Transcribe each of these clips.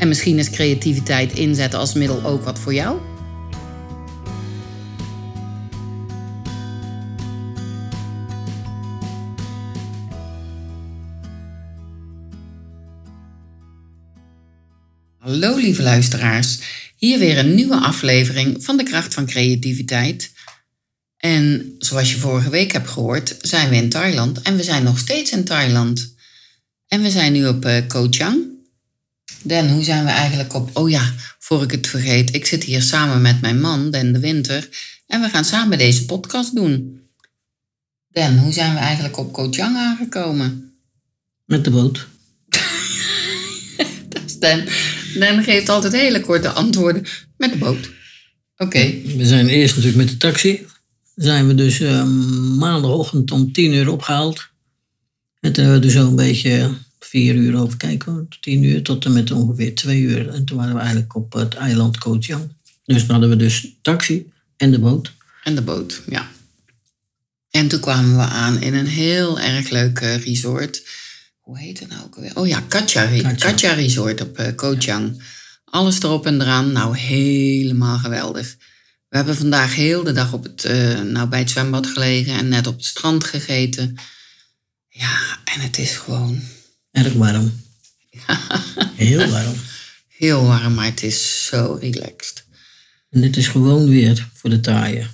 En misschien is creativiteit inzetten als middel ook wat voor jou? Hallo lieve luisteraars, hier weer een nieuwe aflevering van de kracht van creativiteit. En zoals je vorige week hebt gehoord, zijn we in Thailand en we zijn nog steeds in Thailand. En we zijn nu op uh, Koh Chang. Den, hoe zijn we eigenlijk op... Oh ja, voor ik het vergeet, ik zit hier samen met mijn man, Den de Winter, en we gaan samen deze podcast doen. Den, hoe zijn we eigenlijk op Koh Chang aangekomen? Met de boot. Dat is Den. Den geeft altijd hele korte antwoorden. Met de boot. Oké. We zijn eerst natuurlijk met de taxi. Zijn we dus uh, maandagochtend om tien uur opgehaald. En toen hebben we dus zo'n beetje vier uur over kijken, tien uur tot en met ongeveer twee uur. En toen waren we eigenlijk op het eiland Koh Chang. Dus dan hadden we dus taxi en de boot. En de boot, ja. En toen kwamen we aan in een heel erg leuk uh, resort. Hoe heet het nou ook alweer? Oh ja, Katja, Katja. Katja Resort op uh, Koh Chang. Alles erop en eraan. Nou, helemaal geweldig. We hebben vandaag heel de dag op het, uh, nou, bij het zwembad gelegen en net op het strand gegeten. Ja, en het is gewoon... Erg warm. Heel warm. Heel warm, maar het is zo relaxed. En dit is gewoon weer voor de taaien.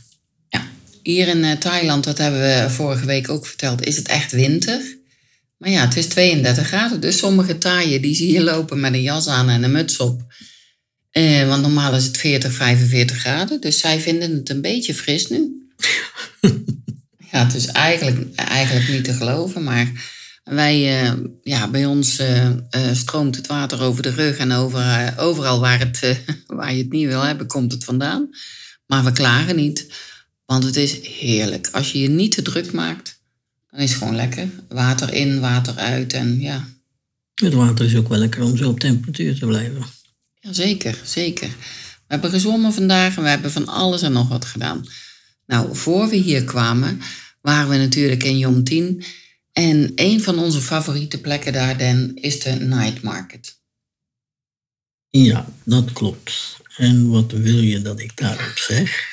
Ja, hier in uh, Thailand, dat hebben we vorige week ook verteld, is het echt winter. Maar ja, het is 32 graden, dus sommige taaien die zie je lopen met een jas aan en een muts op. Eh, want normaal is het 40, 45 graden, dus zij vinden het een beetje fris nu. ja, het is eigenlijk, eigenlijk niet te geloven, maar wij, uh, ja, bij ons uh, uh, stroomt het water over de rug en over, overal waar, het, waar je het niet wil hebben, komt het vandaan. Maar we klagen niet, want het is heerlijk. Als je je niet te druk maakt, dan is het gewoon lekker. Water in, water uit en ja. Het water is ook wel lekker om zo op temperatuur te blijven. Ja, zeker, zeker. We hebben gezwommen vandaag en we hebben van alles en nog wat gedaan. Nou, voor we hier kwamen, waren we natuurlijk in Yomtien. En een van onze favoriete plekken daar, Den, is de Night Market. Ja, dat klopt. En wat wil je dat ik daarop zeg?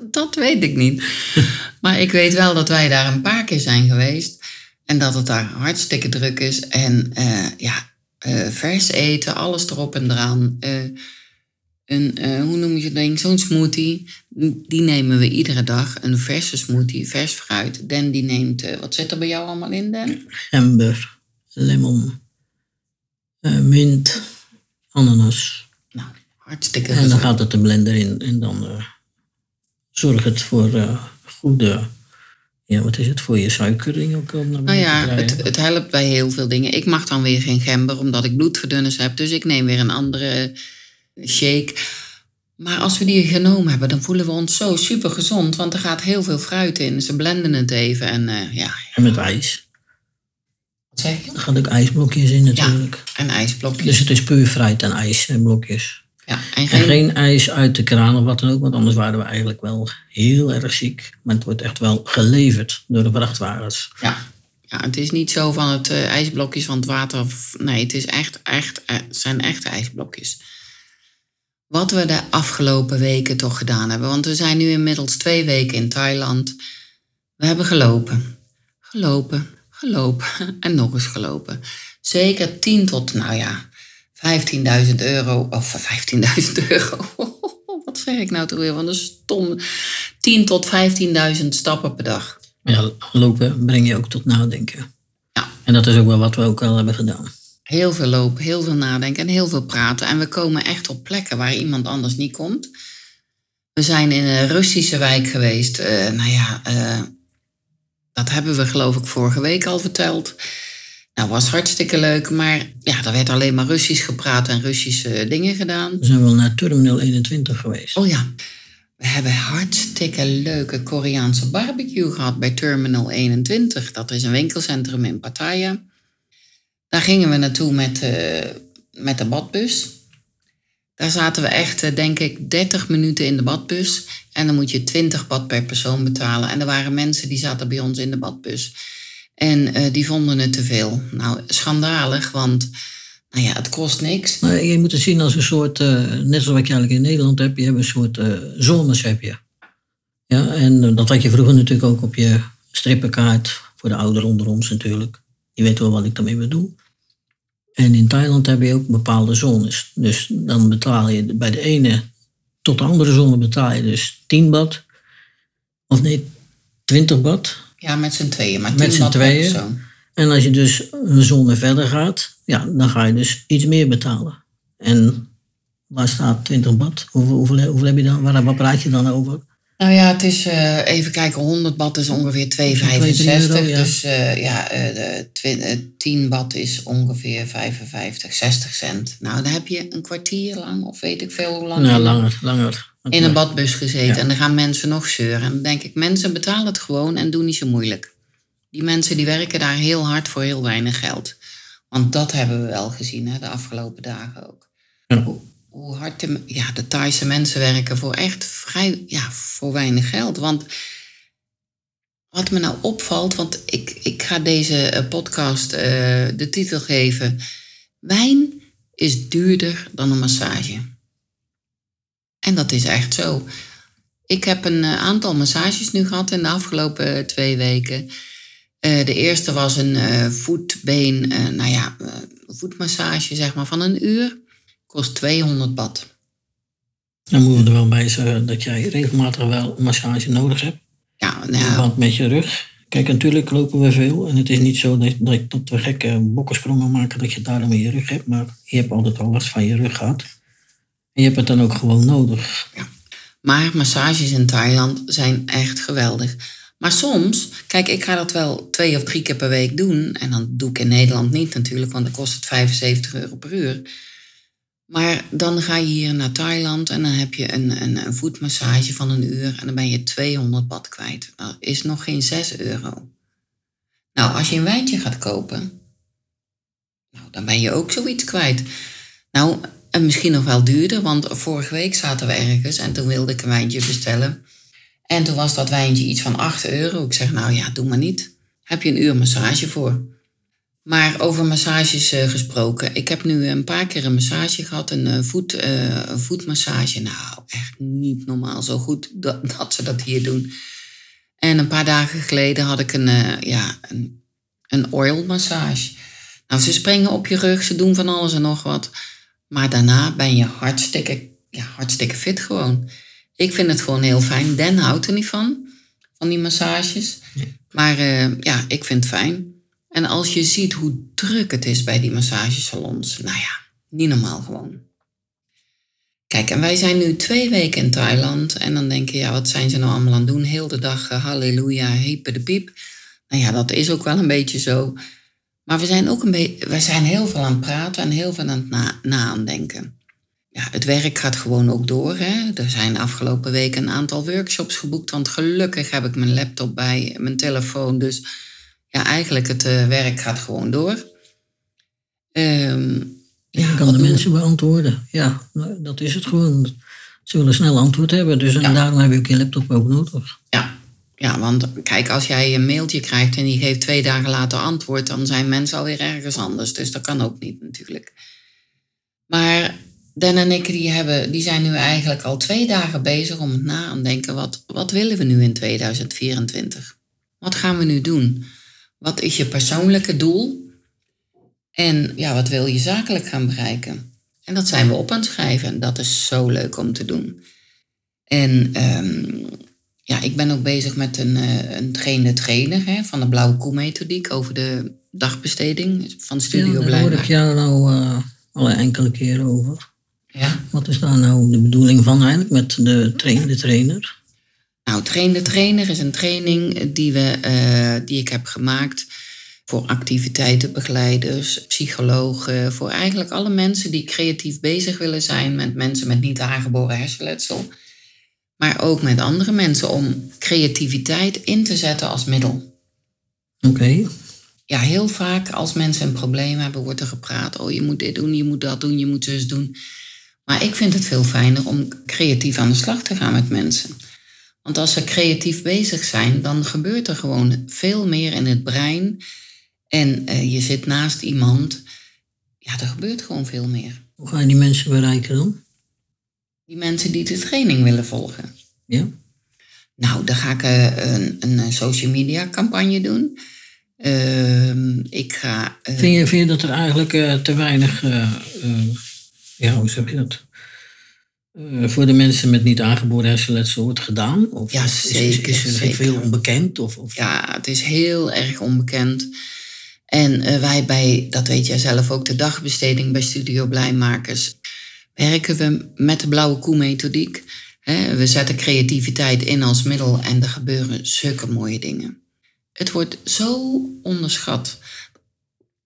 Dat weet ik niet. maar ik weet wel dat wij daar een paar keer zijn geweest. En dat het daar hartstikke druk is. En uh, ja, uh, vers eten, alles erop en eraan. Uh, een, uh, hoe noem je dat ding? Zo'n smoothie. Die nemen we iedere dag. Een verse smoothie, vers fruit. Den die neemt, uh, wat zit er bij jou allemaal in, Den? Gember, lemon, uh, mint, ananas. Nou, hartstikke En dan gaat het de blender in. En dan zorgt het voor goede... Ja, wat is het voor je suikering ook om naar Nou ja, het, het helpt bij heel veel dingen. Ik mag dan weer geen gember, omdat ik bloedverdunners heb. Dus ik neem weer een andere shake. Maar als we die genomen hebben, dan voelen we ons zo super gezond. Want er gaat heel veel fruit in. Ze blenden het even en uh, ja. En met ijs. Wat zeg je? Er gaan ook ijsblokjes in natuurlijk. Ja, en ijsblokjes. Dus het is puur fruit en ijs en blokjes. Ja, en geen... en geen ijs uit de kraan of wat dan ook. Want anders waren we eigenlijk wel heel erg ziek. Maar het wordt echt wel geleverd door de vrachtwagens. Ja, ja, het is niet zo van het uh, ijsblokjes van het water. Nee, het is echt, echt, uh, zijn echte ijsblokjes wat we de afgelopen weken toch gedaan hebben. Want we zijn nu inmiddels twee weken in Thailand. We hebben gelopen, gelopen, gelopen en nog eens gelopen. Zeker 10 tot, nou ja, 15.000 euro, of 15.000 euro. Wat zeg ik nou toch weer? Want een stom 10 tot 15.000 stappen per dag. Ja, lopen breng je ook tot nadenken. Ja. En dat is ook wel wat we ook al hebben gedaan. Heel veel lopen, heel veel nadenken en heel veel praten. En we komen echt op plekken waar iemand anders niet komt. We zijn in een Russische wijk geweest. Uh, nou ja, uh, dat hebben we geloof ik vorige week al verteld. Nou, was hartstikke leuk, maar ja, er werd alleen maar Russisch gepraat en Russische dingen gedaan. We zijn wel naar Terminal 21 geweest. Oh ja, we hebben hartstikke leuke Koreaanse barbecue gehad bij Terminal 21. Dat is een winkelcentrum in Pattaya. Daar gingen we naartoe met, uh, met de badbus. Daar zaten we echt, denk ik, 30 minuten in de badbus. En dan moet je 20 bad per persoon betalen. En er waren mensen die zaten bij ons in de badbus. En uh, die vonden het te veel. Nou, schandalig, want nou ja, het kost niks. Je moet het zien als een soort, net zoals wat je eigenlijk in Nederland hebt, je hebt een soort uh, zones heb je. Ja, en dat had je vroeger natuurlijk ook op je strippenkaart, voor de ouderen onder ons natuurlijk. Die weten wel wat ik daarmee bedoel. En in Thailand heb je ook bepaalde zones. Dus dan betaal je bij de ene tot de andere zone betaal je dus 10 bad. Of nee, 20 bad. Ja, met z'n tweeën. Maar met z'n tweeën. En als je dus een zone verder gaat, ja, dan ga je dus iets meer betalen. En waar staat 20 bad? Hoeveel, hoeveel, hoeveel heb je dan? Waar, waar praat je dan over? Nou ja, het is uh, even kijken, 100 bad is ongeveer 2,65. Euro, ja. Dus uh, ja, uh, de 10 bad is ongeveer 55, 60 cent. Nou, dan heb je een kwartier lang, of weet ik veel hoe lang. Nou, langer, langer. In een badbus gezeten. Ja. En dan gaan mensen nog zeuren. En dan denk ik, mensen betalen het gewoon en doen niet zo moeilijk. Die mensen die werken daar heel hard voor heel weinig geld. Want dat hebben we wel gezien hè, de afgelopen dagen ook. Ja hoe hard de, ja, de Thaise mensen werken voor echt vrij, ja, voor weinig geld. Want wat me nou opvalt, want ik, ik ga deze podcast uh, de titel geven: Wijn is duurder dan een massage. En dat is echt zo. Ik heb een aantal massages nu gehad in de afgelopen twee weken. De eerste was een uh, voetbeen, nou ja, voetmassage zeg maar van een uur kost 200 bad. Dan moeten we er wel bij zeggen dat jij regelmatig wel massage nodig hebt. Ja, nou. Want met je rug. Kijk, natuurlijk lopen we veel. En het is niet zo dat, dat, we gekke bokkensprongen maken dat je daarom in je rug hebt. Maar je hebt altijd al last van je rug gehad. En je hebt het dan ook gewoon nodig. Ja. Maar massages in Thailand zijn echt geweldig. Maar soms, kijk, ik ga dat wel twee of drie keer per week doen. En dan doe ik in Nederland niet natuurlijk, want dan kost het 75 euro per uur. Maar dan ga je hier naar Thailand en dan heb je een, een, een voetmassage van een uur en dan ben je 200 bad kwijt. Dat is nog geen 6 euro. Nou, als je een wijntje gaat kopen, nou, dan ben je ook zoiets kwijt. Nou, en misschien nog wel duurder, want vorige week zaten we ergens en toen wilde ik een wijntje bestellen. En toen was dat wijntje iets van 8 euro. Ik zeg, nou ja, doe maar niet. Heb je een uur massage voor. Maar over massages uh, gesproken. Ik heb nu een paar keer een massage gehad, een, uh, voet, uh, een voetmassage. Nou, echt niet normaal zo goed dat, dat, ze dat hier doen. En een paar dagen geleden had ik een, ja, een, een oilmassage. Nou, ze springen op je rug, ze doen van alles en nog wat. Maar daarna ben je hartstikke, ja, hartstikke fit gewoon. Ik vind het gewoon heel fijn. Den houdt er niet van, van die massages. Maar ja, ik vind het fijn. En als je ziet hoe druk het is bij die massagesalons, nou ja, niet normaal gewoon. Kijk, en wij zijn nu twee weken in Thailand en dan denk je, ja, wat zijn ze nou allemaal aan het doen? Heel de dag uh, halleluja, hepe de piep. Nou ja, dat is ook wel een beetje zo. Maar we zijn ook een beetje, we zijn heel veel aan het praten en heel veel aan het na, nadenken. Ja, het werk gaat gewoon ook door. Hè? Er zijn afgelopen weken een aantal workshops geboekt, want gelukkig heb ik mijn laptop bij, mijn telefoon, dus ja, eigenlijk het uh, werk gaat gewoon door. Um, ja, kan de mensen beantwoorden. Ja, nou, dat is het gewoon. Ze willen snel antwoord hebben, dus en daarom heb je ook je laptop ook nodig. Ja. ja, want kijk, als jij een mailtje krijgt en die geeft twee dagen later antwoord, dan zijn mensen alweer ergens anders. Dus dat kan ook niet natuurlijk. Maar Dan en ik die hebben, die zijn nu eigenlijk al twee dagen bezig om het na aan denken. Wat, wat willen we nu in 2024? Wat gaan we nu doen? Wat is je persoonlijke doel? En ja, wat wil je zakelijk gaan bereiken? En dat zijn we op aan het schrijven. En dat is zo leuk om te doen. En ehm, ja, ik ben ook bezig met een, uh, een trainer trainer hè, van de Blauwe Koe methodiek over de dagbesteding van Studio ja, Daar hoor ik jou nou uh, al enkele keren over. Ja. Wat is daar nou de bedoeling van eigenlijk met de train de trainer? Nou, Train de Trainer is een training die, we, uh, die ik heb gemaakt voor activiteitenbegeleiders, psychologen, voor eigenlijk alle mensen die creatief bezig willen zijn met mensen met niet aangeboren hersenletsel. Maar ook met andere mensen om creativiteit in te zetten als middel. Oké. Ja, heel vaak als mensen een probleem hebben, wordt er gepraat. Oh, je moet dit doen, je moet dat doen, je moet zus doen. Maar ik vind het veel fijner om creatief aan de slag te gaan met mensen. Want als ze creatief bezig zijn, dan gebeurt er gewoon veel meer in het brein. En uh, je zit naast iemand. Ja, er gebeurt gewoon veel meer. Hoe ga je die mensen bereiken dan? Die mensen die de training willen volgen. Ja? Nou, dan ga ik uh, een, een social media campagne doen. Uh, ik ga. vind, je, vind je dat er eigenlijk te weinig. ja, hoe zeg je dat? Uh, voor de mensen met niet aangeboren hersenletsel wordt gedaan? Of ja, zeker. Is, is, er veel onbekend? Of, of? Ja, het is heel erg onbekend. En uh, wij bij, dat weet jij zelf ook, de dagbesteding bij Studio Blijmakers, werken we met de blauwe koe methodiek. We zetten creativiteit in als middel en er gebeuren zulke mooie dingen. Het wordt zo onderschat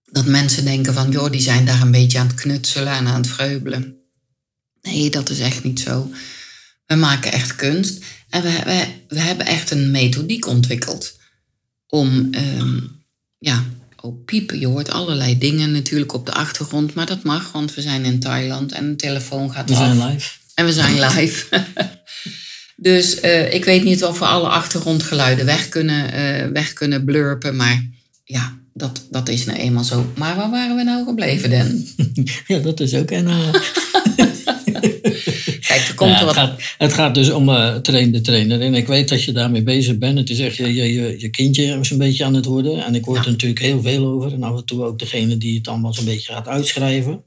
dat mensen denken van, joh, die zijn daar een beetje aan het knutselen en aan het vreubelen. Nee, dat is echt niet zo. We maken echt kunst. En we, we, we hebben echt een methodiek ontwikkeld. Om, um, ja, oh piepen. Je hoort allerlei dingen natuurlijk op de achtergrond. Maar dat mag, want we zijn in Thailand en de telefoon gaat we af. We zijn live. En we zijn live. dus uh, ik weet niet of we alle achtergrondgeluiden weg kunnen, uh, weg kunnen blurpen. Maar ja, dat, dat is nou eenmaal zo. Maar waar waren we nou gebleven, Dan? ja, dat is ook een... Kijk, er komt ja, er wat... het, gaat, het gaat dus om uh, train de trainer. En ik weet dat je daarmee bezig bent. Het is echt je, je, je kindje is een beetje aan het worden. En ik hoor ja. er natuurlijk heel veel over. En af en toe ook degene die het allemaal zo'n beetje gaat uitschrijven.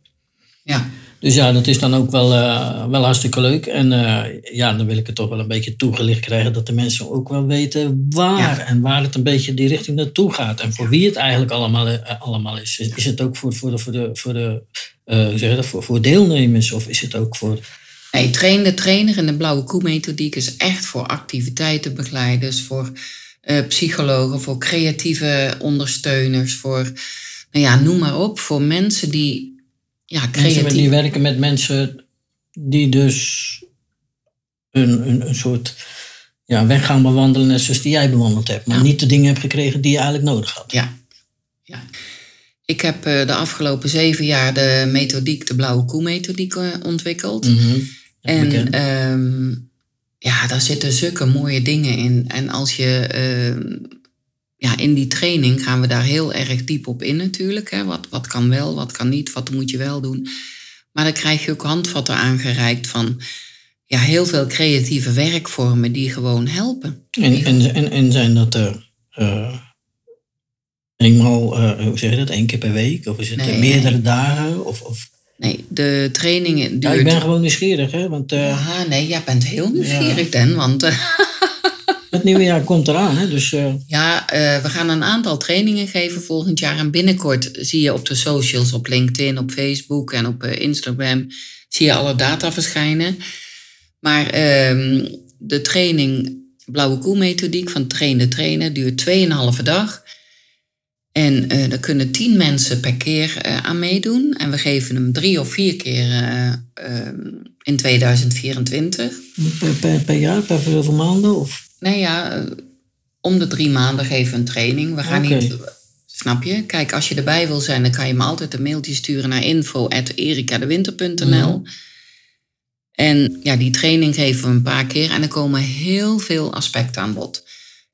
Ja. Dus ja, dat is dan ook wel, uh, wel hartstikke leuk. En uh, ja, dan wil ik het toch wel een beetje toegelicht krijgen. Dat de mensen ook wel weten waar. Ja. En waar het een beetje die richting naartoe gaat. En voor wie het eigenlijk allemaal, uh, allemaal is. Is het ook voor, voor de, voor de, voor de uh, zeg dat, voor, voor deelnemers? Of is het ook voor... Nee, train de trainer en de blauwe koe methodiek is echt voor activiteitenbegeleiders. Voor uh, psychologen, voor creatieve ondersteuners. Voor, nou ja, noem maar op. Voor mensen die ja, creatief... Mensen die werken met mensen die dus een, een, een soort ja, weg gaan bewandelen net zoals die jij bewandeld hebt. Maar ja. niet de dingen hebt gekregen die je eigenlijk nodig had. Ja, ja. Ik heb uh, de afgelopen zeven jaar de methodiek, de blauwe koe methodiek uh, ontwikkeld. Mm -hmm. En um, ja, daar zitten zulke mooie dingen in. En als je uh, ja, in die training gaan we daar heel erg diep op in natuurlijk. Hè. Wat, wat kan wel, wat kan niet, wat moet je wel doen. Maar dan krijg je ook handvatten aangereikt van ja, heel veel creatieve werkvormen die gewoon helpen. En, en, en, en zijn dat er uh, eenmaal, uh, hoe zeg je dat, één keer per week? Of is het Nee, meerdere nee. dagen? Of, of... Nee, de trainingen duurt... Ja, ik ben gewoon nieuwsgierig, hè? Want uh, Ja, nee, jij bent heel nieuwsgierig, Dan. Want uh, het nieuwe jaar komt eraan, hè? Dus uh, ja, uh, we gaan een aantal trainingen geven volgend jaar. En binnenkort zie je op de socials, op LinkedIn, op Facebook en op uh, Instagram... zie je alle data verschijnen. Maar ehm, de training Blauwe Koe methodiek van Train de Trainer duurt 2,5 dag. En uh, daar kunnen tien mensen per keer uh, aan meedoen. En we geven hem drie of vier keer uh, in 2024. per, per, per, jaar, per zoveel maanden? Of? Nee, ja, om de drie maanden geven we een training. We gaan niet, snap je? Kijk, als je erbij wil zijn, dan kan je me altijd een mailtje sturen naar info.erikadewinter.nl. En ja, die training geven we een paar keer. En er komen heel veel aspecten aan bod.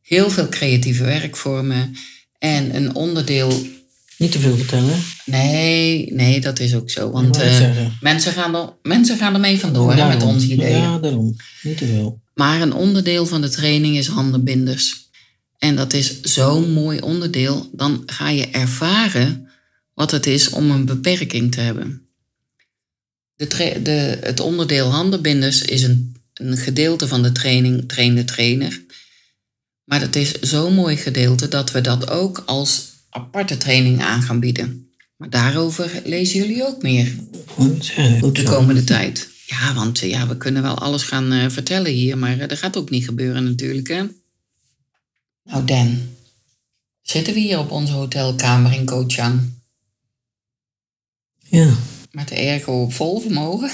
Heel veel creatieve werkvormen. En een onderdeel Niet te veel vertellen. Nee, nee, dat is ook zo. Want uh, zeggen. mensen, gaan er, mensen gaan ermee vandoor hè, met onze ideeën. Ja, daarom. Niet te veel. Maar een onderdeel van de training is handenbinders. En dat is zo'n mooi onderdeel. Dan ga je ervaren wat het is om een beperking te hebben. De de, het onderdeel handenbinders is een, een gedeelte van de training train de trainer. Maar het is zo'n mooi gedeelte dat we dat ook als aparte training aan gaan bieden. Maar daarover lezen jullie ook meer Goed, goed de komende tijd. Ja, want eh, ja, we kunnen wel alles gaan eh, vertellen hier, maar eh, dat gaat ook niet gebeuren natuurlijk. Hè? Nou, Dan, zitten we hier op onze hotelkamer in Koh Chang Ja, met de airco op vol vermogen?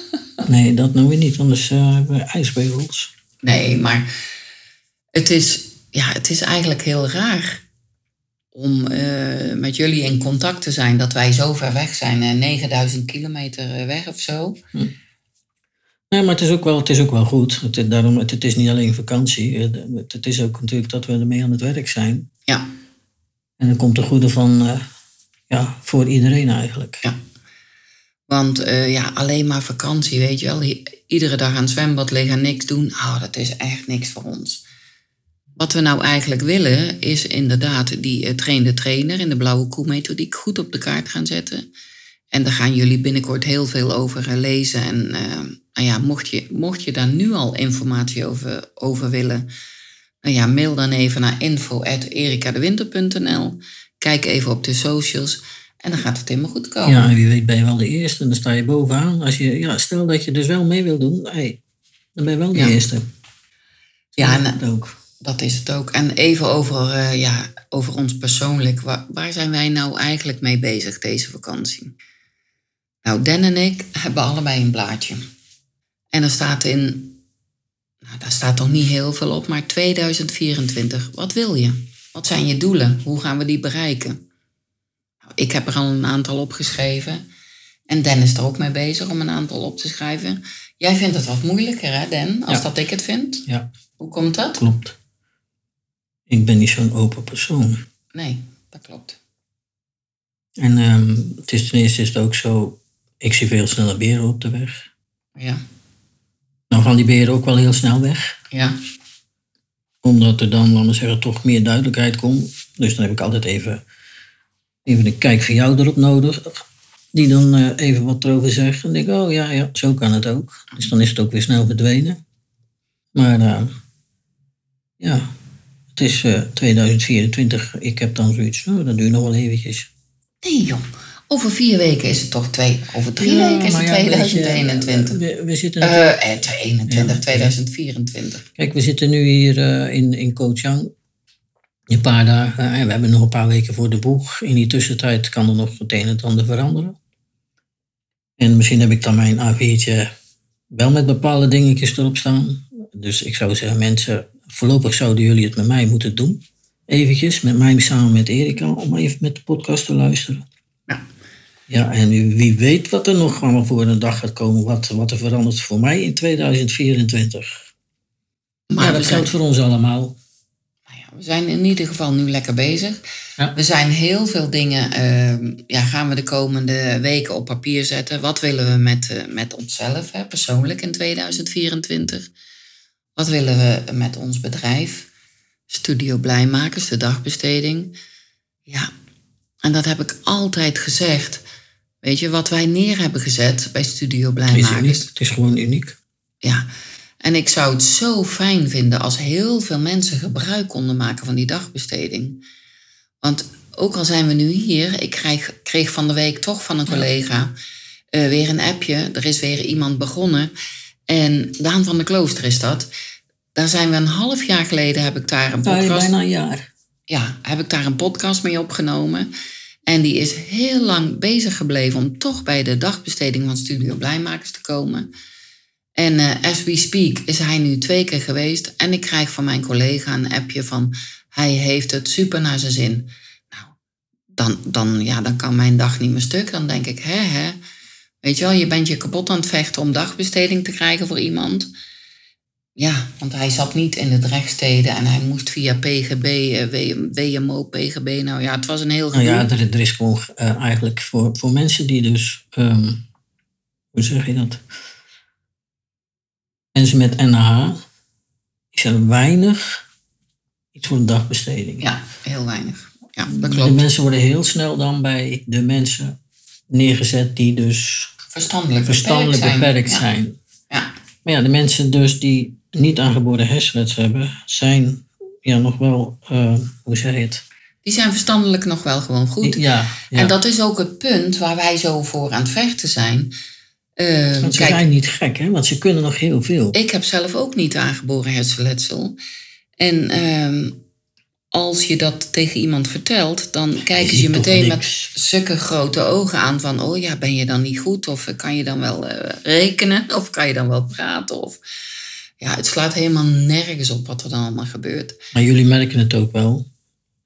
nee, dat nou weer niet, anders hebben we ijsbeugels. Nee, maar het is, ja, het is eigenlijk heel raar om eh, met jullie in contact te zijn dat wij zo ver weg zijn, eh, 9000 kilometer eh, weg of zo. Nee, maar het is ook wel, het is ook wel goed. Het, is- daarom, het, het is niet alleen vakantie. Het, het is ook natuurlijk dat we ermee aan het werk zijn. Ja, En dan komt de goede van, ja, voor iedereen eigenlijk. ja. Want ja, alleen maar vakantie, weet je wel. Iedere dag aan het zwembad liggen en niks doen. Oh, dat is echt niks voor ons. Wat we nou eigenlijk willen, is inderdaad die uh, trainde trainer in de blauwe koe-methodiek goed op de kaart gaan zetten. En daar gaan jullie binnenkort heel veel over eh, lezen. En eh, nou ja, mocht, je, mocht je daar nu al informatie over, over willen, nou ja, mail dan even naar info.erikadewinter.nl. Kijk even op de socials en dan gaat het helemaal goed komen. Ja, wie weet ben je wel de eerste. En dan sta je bovenaan. Als je, ja, stel dat je dus wel mee wil doen, hey, dan ben je wel de Ja. eerste. Ja, en, dat ook. Dat is het ook. En even over, eh, ja, over ons persoonlijk. Waar, waar zijn wij nou eigenlijk mee bezig deze vakantie? Nou, Dan en ik hebben allebei een blaadje. En er staat in, nou, daar staat toch niet heel veel op, maar 2024. Wat wil je? Wat zijn je doelen? Hoe gaan we die bereiken? Nou, ik heb er al een aantal opgeschreven. En Dan is er ook mee bezig om een aantal op te schrijven. Jij vindt het wat moeilijker, hè, Dan, als Ja. dat ik het vind? Ja, Hoe komt dat? klopt. Ik ben niet zo'n open persoon. Nee, dat klopt. En ehm, het is ten eerste is het ook zo, ik zie veel sneller beren op de weg. Ja, Dan gaan die beren ook wel heel snel weg. ja, Omdat er dan, laten we zeggen, toch meer duidelijkheid komt. Dus dan heb ik altijd even, even een kijk van jou erop nodig. Die dan eh, even wat erover zegt. En denk ik, oh ja, ja, zo kan het ook. Dus dan is het ook weer snel verdwenen. Maar eh, ja, het is eh, 2024. Ik heb dan zoiets, nou, dat duurt nog wel eventjes. Nee, joh. Over vier weken is het toch twee... Over drie Ja, weken is het ja, weet je, 2021. we, we zitten Eh, eh, 21, Ja. 2024. Kijk, we zitten nu hier eh, in, in Koh Chang. Een paar dagen. En we hebben nog een paar weken voor de boeg. In die tussentijd kan er nog het een en het ander veranderen. En misschien heb ik dan mijn A4'tje wel met bepaalde dingetjes erop staan. Dus ik zou zeggen, mensen, voorlopig zouden jullie het met mij moeten doen. Eventjes, met mij samen met Erika, om even met de podcast te luisteren. Ja. Ja, en wie weet wat er nog allemaal voor een dag gaat komen. Wat, wat er verandert voor mij in 2024. Maar we dat zijn, geldt voor ons allemaal. nou ja, we zijn in ieder geval nu lekker bezig. Ja. We zijn heel veel dingen... eh, ja, gaan we de komende weken op papier zetten. Wat willen we met, eh, met onszelf, hè, persoonlijk in 2024? Wat willen we met ons bedrijf? Studio Blijmakers, de dagbesteding. Ja, en dat heb ik altijd gezegd. Weet je, wat wij neer hebben gezet bij Studio Het is, Blijmakers. uniek. het is gewoon uniek. Ja, en ik zou het zo fijn vinden als heel veel mensen gebruik konden maken van die dagbesteding. Want ook al zijn we nu hier, ik krijg, kreeg van de week toch van een collega eh, weer een appje. Er is weer iemand begonnen. En Daan van der Klooster is dat. Daar zijn we een half jaar geleden, heb ik daar een podcast bijna een jaar. ja, heb ik daar een podcast mee opgenomen. En die is heel lang bezig gebleven om toch bij de dagbesteding van Studio Blijmakers te komen. En eh, as we speak is hij nu twee keer geweest. En ik krijg van mijn collega een appje van... hij heeft het super naar zijn zin. Nou, dan, dan, ja, dan kan mijn dag niet meer stuk. Dan denk ik, hè, hè. Weet je wel, je bent je kapot aan het vechten om dagbesteding te krijgen voor iemand... Ja, want hij zat niet in de rechtsteden en hij moest via PGB, eh, WMO, PGB. Nou ja, het was een heel Nou ja, er, er is gewoon eh, eigenlijk voor, voor mensen die dus, ehm, hoe zeg je dat? Mensen met NH, is er weinig iets voor een dagbesteding. Ja, heel weinig. Ja, dat De klopt. mensen worden heel snel dan bij de mensen neergezet die dus Verstandelijk, verstandelijk beperkt zijn. Ja. Maar ja, de mensen dus die niet aangeboren hersenletsel hebben, zijn ja nog wel, eh, hoe zeg je het? Die zijn verstandelijk nog wel gewoon goed. Ja, ja. En dat is ook het punt waar wij zo voor aan het vechten zijn. Eh, Want ze kijk, zijn niet gek, hè? want ze kunnen nog heel veel. ik heb zelf ook niet aangeboren hersenletsel. En ehm, als je dat tegen iemand vertelt, dan kijken ze je meteen met zulke grote ogen aan van, oh ja, ben je dan niet goed? Of kan je dan wel eh, rekenen? Of kan je dan wel praten? Of ja, het slaat helemaal nergens op wat er dan allemaal gebeurt. Maar jullie merken het ook wel,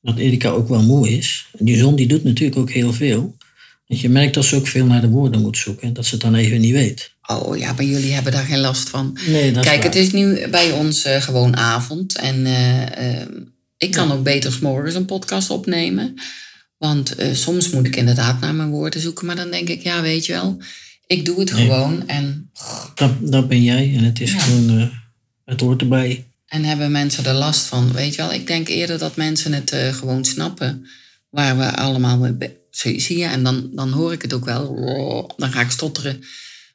dat Erika ook wel moe is. En die zon die doet natuurlijk ook heel veel. Want je merkt dat ze ook veel naar de woorden moet zoeken. En dat ze het dan even niet weet. Oh ja, maar jullie hebben daar geen last van. Nee, dat Kijk, is het is nu bij ons eh, gewoon avond. En eh, eh, ik kan ook beter morgens een podcast opnemen. Want eh, soms moet ik inderdaad naar mijn woorden zoeken. Maar dan denk ik, ja, weet je wel, ik doe het Nee. gewoon. En, Dat, dat ben jij en het is Ja. gewoon, eh, het hoort erbij. en hebben mensen er last van. Weet je wel, ik denk eerder dat mensen het eh, gewoon snappen. Waar we allemaal mee zie je, en dan, dan hoor ik het ook wel. Dan ga ik stotteren.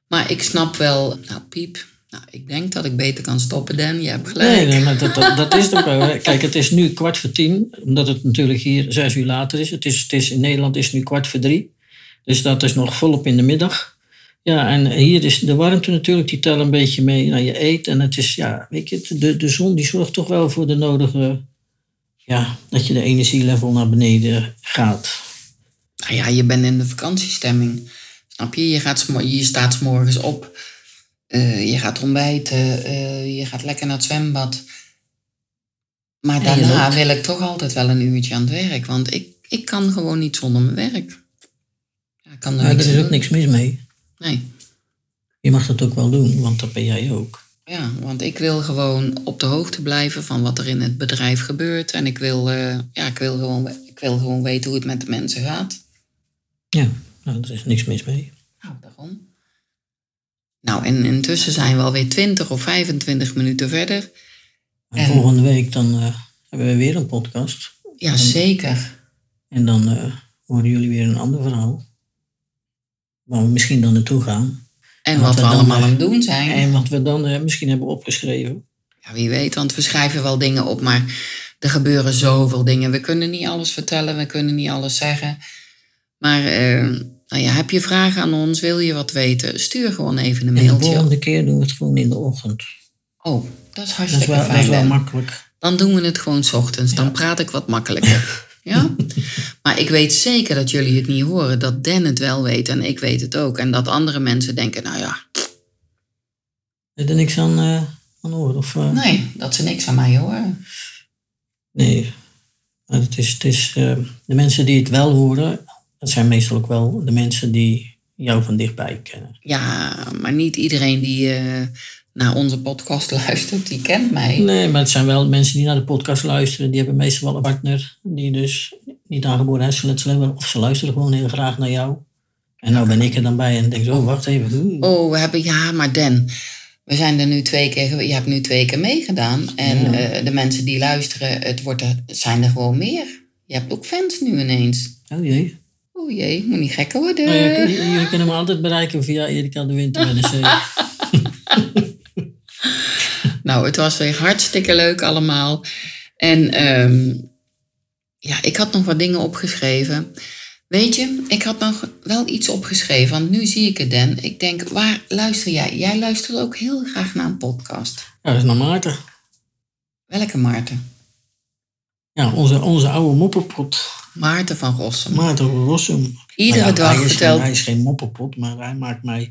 Maar ik snap wel, nou piep, nou, ik denk dat ik beter kan stoppen, Dan. Je hebt gelijk. Nee, nee maar dat, dat, dat is ook hè. Kijk, het is nu kwart voor tien, omdat het natuurlijk hier zes uur later is. Het is, het is in Nederland is het nu kwart voor drie. Dus dat is nog volop in de middag. Ja, en hier is de warmte natuurlijk, die telt een beetje mee naar je eet. En het is, ja, weet je, de, de zon die zorgt toch wel voor de nodige, ja, dat je de energielevel naar beneden gaat. Nou ja, je bent in de vakantiestemming. Snap je? Je, gaat, je staat 's morgens op. eh, je gaat ontbijten. eh, je gaat lekker naar het zwembad. Maar daarna wil ik toch altijd wel een uurtje aan het werk. Want ik, ik kan gewoon niet zonder mijn werk. Ja, ik kan er er is ook niks mis mee. Nee. Je mag dat ook wel doen, want dat ben jij ook. Ja, want ik wil gewoon op de hoogte blijven van wat er in het bedrijf gebeurt. En ik wil, eh, ja, ik wil, gewoon, ik wil gewoon weten hoe het met de mensen gaat. Ja, nou, er is niks mis mee. Nou, daarom. Nou, en intussen zijn we alweer 20 of 25 minuten verder. En En- volgende week dan eh, hebben we weer een podcast. Ja, zeker. En dan eh, horen jullie weer een ander verhaal. Waar we misschien dan naartoe gaan. En Wat wat we allemaal eh, aan het doen zijn. En wat we dan misschien hebben opgeschreven. Ja, wie weet, want we schrijven wel dingen op, maar er gebeuren zoveel dingen. We kunnen niet alles vertellen, we kunnen niet alles zeggen. Maar eh, nou ja, heb je vragen aan ons, wil je wat weten? Stuur gewoon even een En de mailtje. volgende keer doen we het gewoon in de ochtend. Oh, dat is Dat is hartstikke wel, dat fijn. is wel makkelijk. Dan doen we het gewoon 's ochtends. Dan praat ik wat makkelijker. Ja? Maar ik weet zeker dat jullie het niet horen. Dat Dan het wel weet en ik weet het ook. En dat andere mensen denken, nou ja, je er niks aan, eh aan horen? Of, eh, nee, dat ze niks aan mij horen. Nee. Maar het is, het is, eh, de mensen die het wel horen, dat zijn meestal ook wel de mensen die jou van dichtbij kennen. Ja, maar niet iedereen die eh, naar onze podcast luistert, die kent mij. Nee, maar het zijn wel mensen die naar de podcast luisteren. Die hebben meestal wel een partner die dus niet aangeboren hersenletsel hebben. Of ze luisteren gewoon heel graag naar jou. En nou ben ik er dan bij en denk zo, oh, wacht even. Oh, we hebben, ja, maar Dan, we zijn er nu twee keer, je hebt nu twee keer meegedaan. En Ja. eh, de mensen die luisteren, het, wordt er, het zijn er gewoon meer. Je hebt ook fans nu ineens. Oh jee. Oh jee, moet niet gekker worden. Nou ja, j- jullie kunnen me altijd bereiken via Erika de Winter met C. Nou, het was weer hartstikke leuk allemaal. En ehm, ja, ik had nog wat dingen opgeschreven. Weet je, ik had nog wel iets opgeschreven, want nu zie ik het, Dan. Ik denk, waar luister jij? Jij luistert ook heel graag naar een podcast. Ja, dat is naar Maarten. Welke Maarten? Ja, onze, onze oude mopperpot. Maarten van Rossum. Maarten Rossum. Iedere Nou ja, dag hij is, vertelt... geen, hij is geen mopperpot, maar hij maakt mij...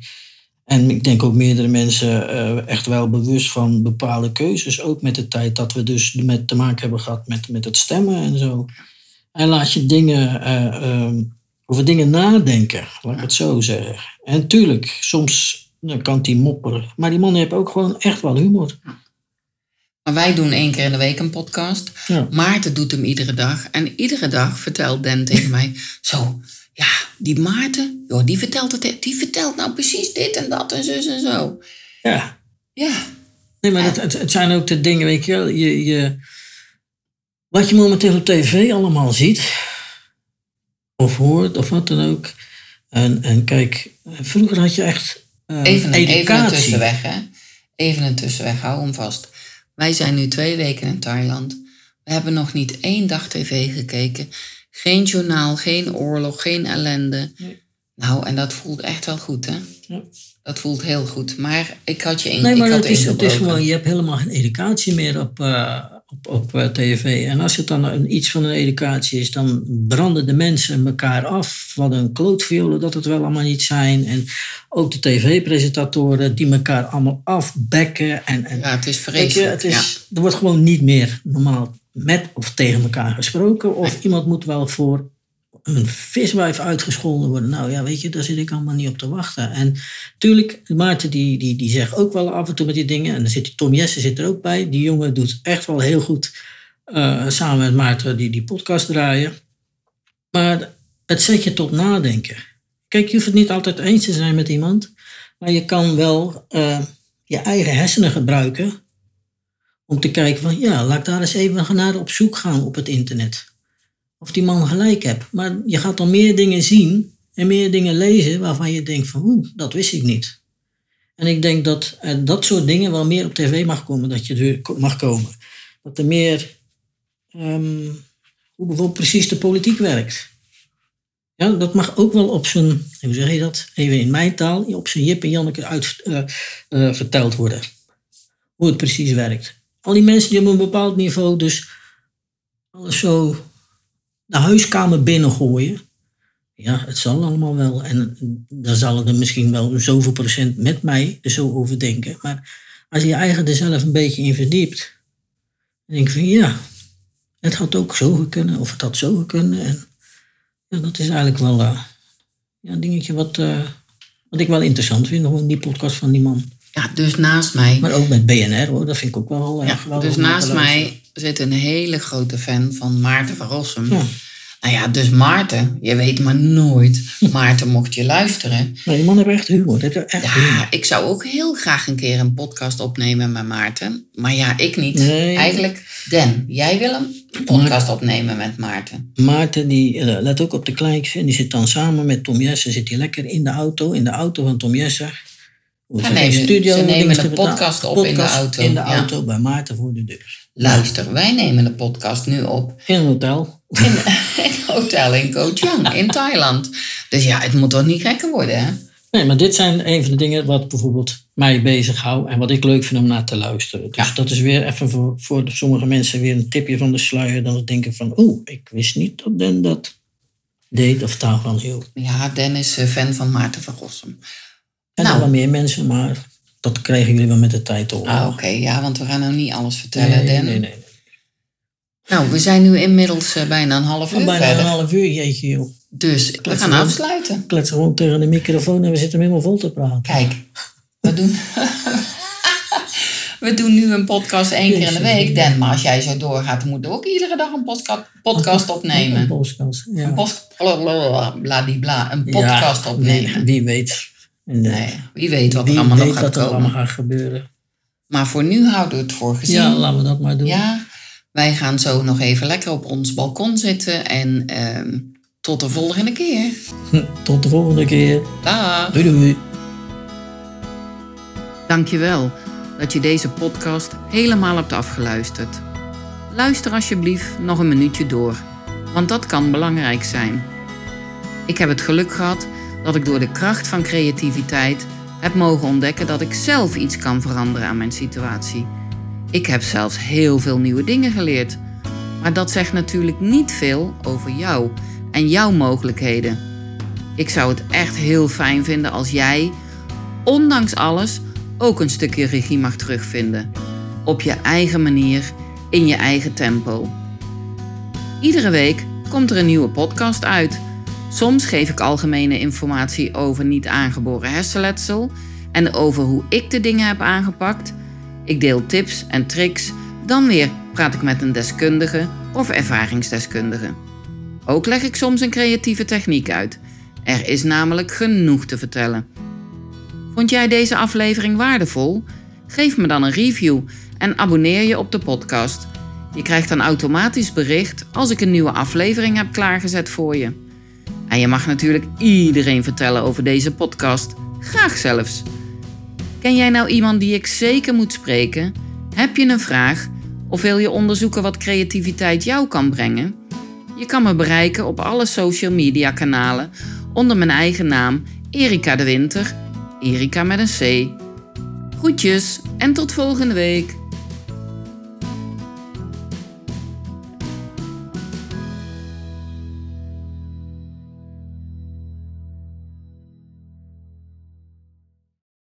En ik denk ook meerdere mensen eh, echt wel bewust van bepaalde keuzes. Ook met de tijd dat we dus met te maken hebben gehad met, met het stemmen en zo. Hij laat je dingen, eh, ehm, over dingen nadenken, laat ik het zo zeggen. En tuurlijk, soms dan kan hij mopperen. Maar die man heeft ook gewoon echt wel humor. Maar wij doen één keer in de week een podcast. Ja. Maarten doet hem iedere dag. En iedere dag vertelt Dan tegen mij... Zo, ja, die Maarten, joh, die, vertelt het, die vertelt nou precies dit en dat en zus en zo. ja. Ja, Nee, maar het, het, het zijn ook de dingen, weet je wel. Je, je, wat je momenteel op tv allemaal ziet. of hoort of wat dan ook. En, en kijk, vroeger had je echt uh, even, een, educatie. even een tussenweg, hè? Even een tussenweg, hou hem vast. Wij zijn nu twee weken in Thailand. We hebben nog niet één dag tv gekeken. Geen journaal, geen oorlog, geen ellende. Nee. Nou, en dat voelt echt wel goed, hè? Ja. Dat voelt heel goed. Maar ik had je in, Nee, maar ik had het is, het is gewoon, je hebt helemaal geen educatie meer op, eh, op, op eh, tv. En als het dan een, iets van een educatie is, dan branden de mensen elkaar af. Wat een klootviolen dat het wel allemaal niet zijn. En ook de tv-presentatoren die elkaar allemaal afbekken. En, en Ja, het is vreselijk. je, het is, er wordt gewoon niet meer normaal met of tegen elkaar gesproken. Of iemand moet wel voor een viswijf uitgescholden worden. Nou ja, weet je, daar zit ik allemaal niet op te wachten. En tuurlijk, Maarten die, die, die zegt ook wel af en toe met die dingen. En dan zit Tom Jessen zit er ook bij. Die jongen doet echt wel heel goed eh, samen met Maarten die, die podcast draaien. Maar het zet je tot nadenken. Kijk, je hoeft het niet altijd eens te zijn met iemand. Maar je kan wel eh, je eigen hersenen gebruiken om te kijken van ja, laat ik daar eens even naar op zoek gaan op het internet. Of die man gelijk hebt. Maar je gaat dan meer dingen zien en meer dingen lezen waarvan je denkt van oeh, dat wist ik niet. En ik denk dat dat soort dingen wel meer op tv mag komen, dat je er mag komen. Dat er meer, ehm, hoe bijvoorbeeld precies de politiek werkt. Ja, dat mag ook wel op zijn, hoe zeg je dat, even in mijn taal, op zijn Jip en Janneke uit, eh, eh, verteld worden. Hoe het precies werkt. Al die mensen die op een bepaald niveau dus alles zo de huiskamer binnengooien. Ja, het zal allemaal wel. En dan zal er misschien wel zoveel procent met mij er zo over denken. Maar als je je eigen er zelf een beetje in verdiept. Dan denk ik van ja, het had ook zo gekund. Of het had zo gekund. En ja, dat is eigenlijk wel eh, ja, een dingetje wat, eh, wat ik wel interessant vind. Gewoon die podcast van die man. Ja, dus naast mij. Maar ook met BNR hoor, dat vind ik ook wel Ja, erg geweldig dus naast mij zit een hele grote fan van Maarten van Rossum. Ja. Nou ja, dus Maarten, je weet maar nooit. Maarten, mocht je luisteren. Nee, die man heeft echt humor. Heeft echt humor. Ja, ik zou ook heel graag een keer een podcast opnemen met Maarten. Maar ja, ik niet. Nee. Eigenlijk, Den, jij wil een podcast opnemen met Maarten. Maarten die eh, let ook op de kleintjes en die zit dan samen met Tom Jessen zit hij lekker in de auto, in de auto van Tom Jessen. Ze nemen- ze nemen een podcast op in de auto, In de ja. auto bij Maarten voor de deur. Luister, wij nemen de podcast nu op In een hotel. in, een hotel in Koh Chang in Thailand. Dus ja, het moet toch niet gekker worden, hè? Nee, maar dit zijn een van de dingen wat bijvoorbeeld mij bezighoudt en wat ik leuk vind om naar te luisteren. Dus Ja. dat is weer even voor, voor sommige mensen weer een tipje van de sluier. Dan denken van, oeh, ik wist niet dat Den dat deed of daarvan hield. Ja, Den is eh, fan van Maarten van Rossum. En Nou. wel meer mensen, maar dat krijgen jullie wel met de tijd te horen. Ah, oké. Ja, want we gaan nou niet alles vertellen, nee, Den. nee, nee. Nou, we zijn nu inmiddels eh, bijna een half uur Bijna verder. een half uur, jeetje joh. Dus we gaan afsluiten. Ik kletsen gewoon tegen de microfoon en we zitten hem helemaal vol te praten. Kijk, we doen... we doen nu een podcast één keer in de week, Den. Maar als jij zo doorgaat, dan moeten we ook iedere dag een podcast Een opnemen. podcast, ja. Een post... Bladibla, een podcast Ja, opnemen. nee, wie weet. Nee, wie weet wat er allemaal weet nog gaat wat er komen. allemaal gaat gebeuren. Maar voor nu houden we het voor gezien. Ja, laten we dat maar doen. Ja, wij gaan zo nog even lekker op ons balkon zitten. En ehm, tot de volgende keer. Tot de volgende keer. Dag. Doei doei. Dankjewel dat je deze podcast helemaal hebt afgeluisterd. Luister alsjeblieft nog een minuutje door, want dat kan belangrijk zijn. Ik heb het geluk gehad dat ik door de kracht van creativiteit heb mogen ontdekken dat ik zelf iets kan veranderen aan mijn situatie. Ik heb zelfs heel veel nieuwe dingen geleerd. Maar dat zegt natuurlijk niet veel over jou en jouw mogelijkheden. Ik zou het echt heel fijn vinden als jij, ondanks alles, ook een stukje regie mag terugvinden. Op je eigen manier, in je eigen tempo. Iedere week komt er een nieuwe podcast uit. Soms geef ik algemene informatie over niet aangeboren hersenletsel en over hoe ik de dingen heb aangepakt. Ik deel tips en tricks. Dan weer praat ik met een deskundige of ervaringsdeskundige. Ook leg ik soms een creatieve techniek uit. Er is namelijk genoeg te vertellen. Vond jij deze aflevering waardevol? Geef me dan een review en abonneer je op de podcast. Je krijgt dan automatisch bericht als ik een nieuwe aflevering heb klaargezet voor je. En je mag natuurlijk iedereen vertellen over deze podcast. Graag zelfs. Ken jij nou iemand die ik zeker moet spreken? Heb je een vraag? Of wil je onderzoeken wat creativiteit jou kan brengen? Je kan me bereiken op alle social media kanalen onder mijn eigen naam Erika de Winter. Erika met een C. Groetjes en tot volgende week.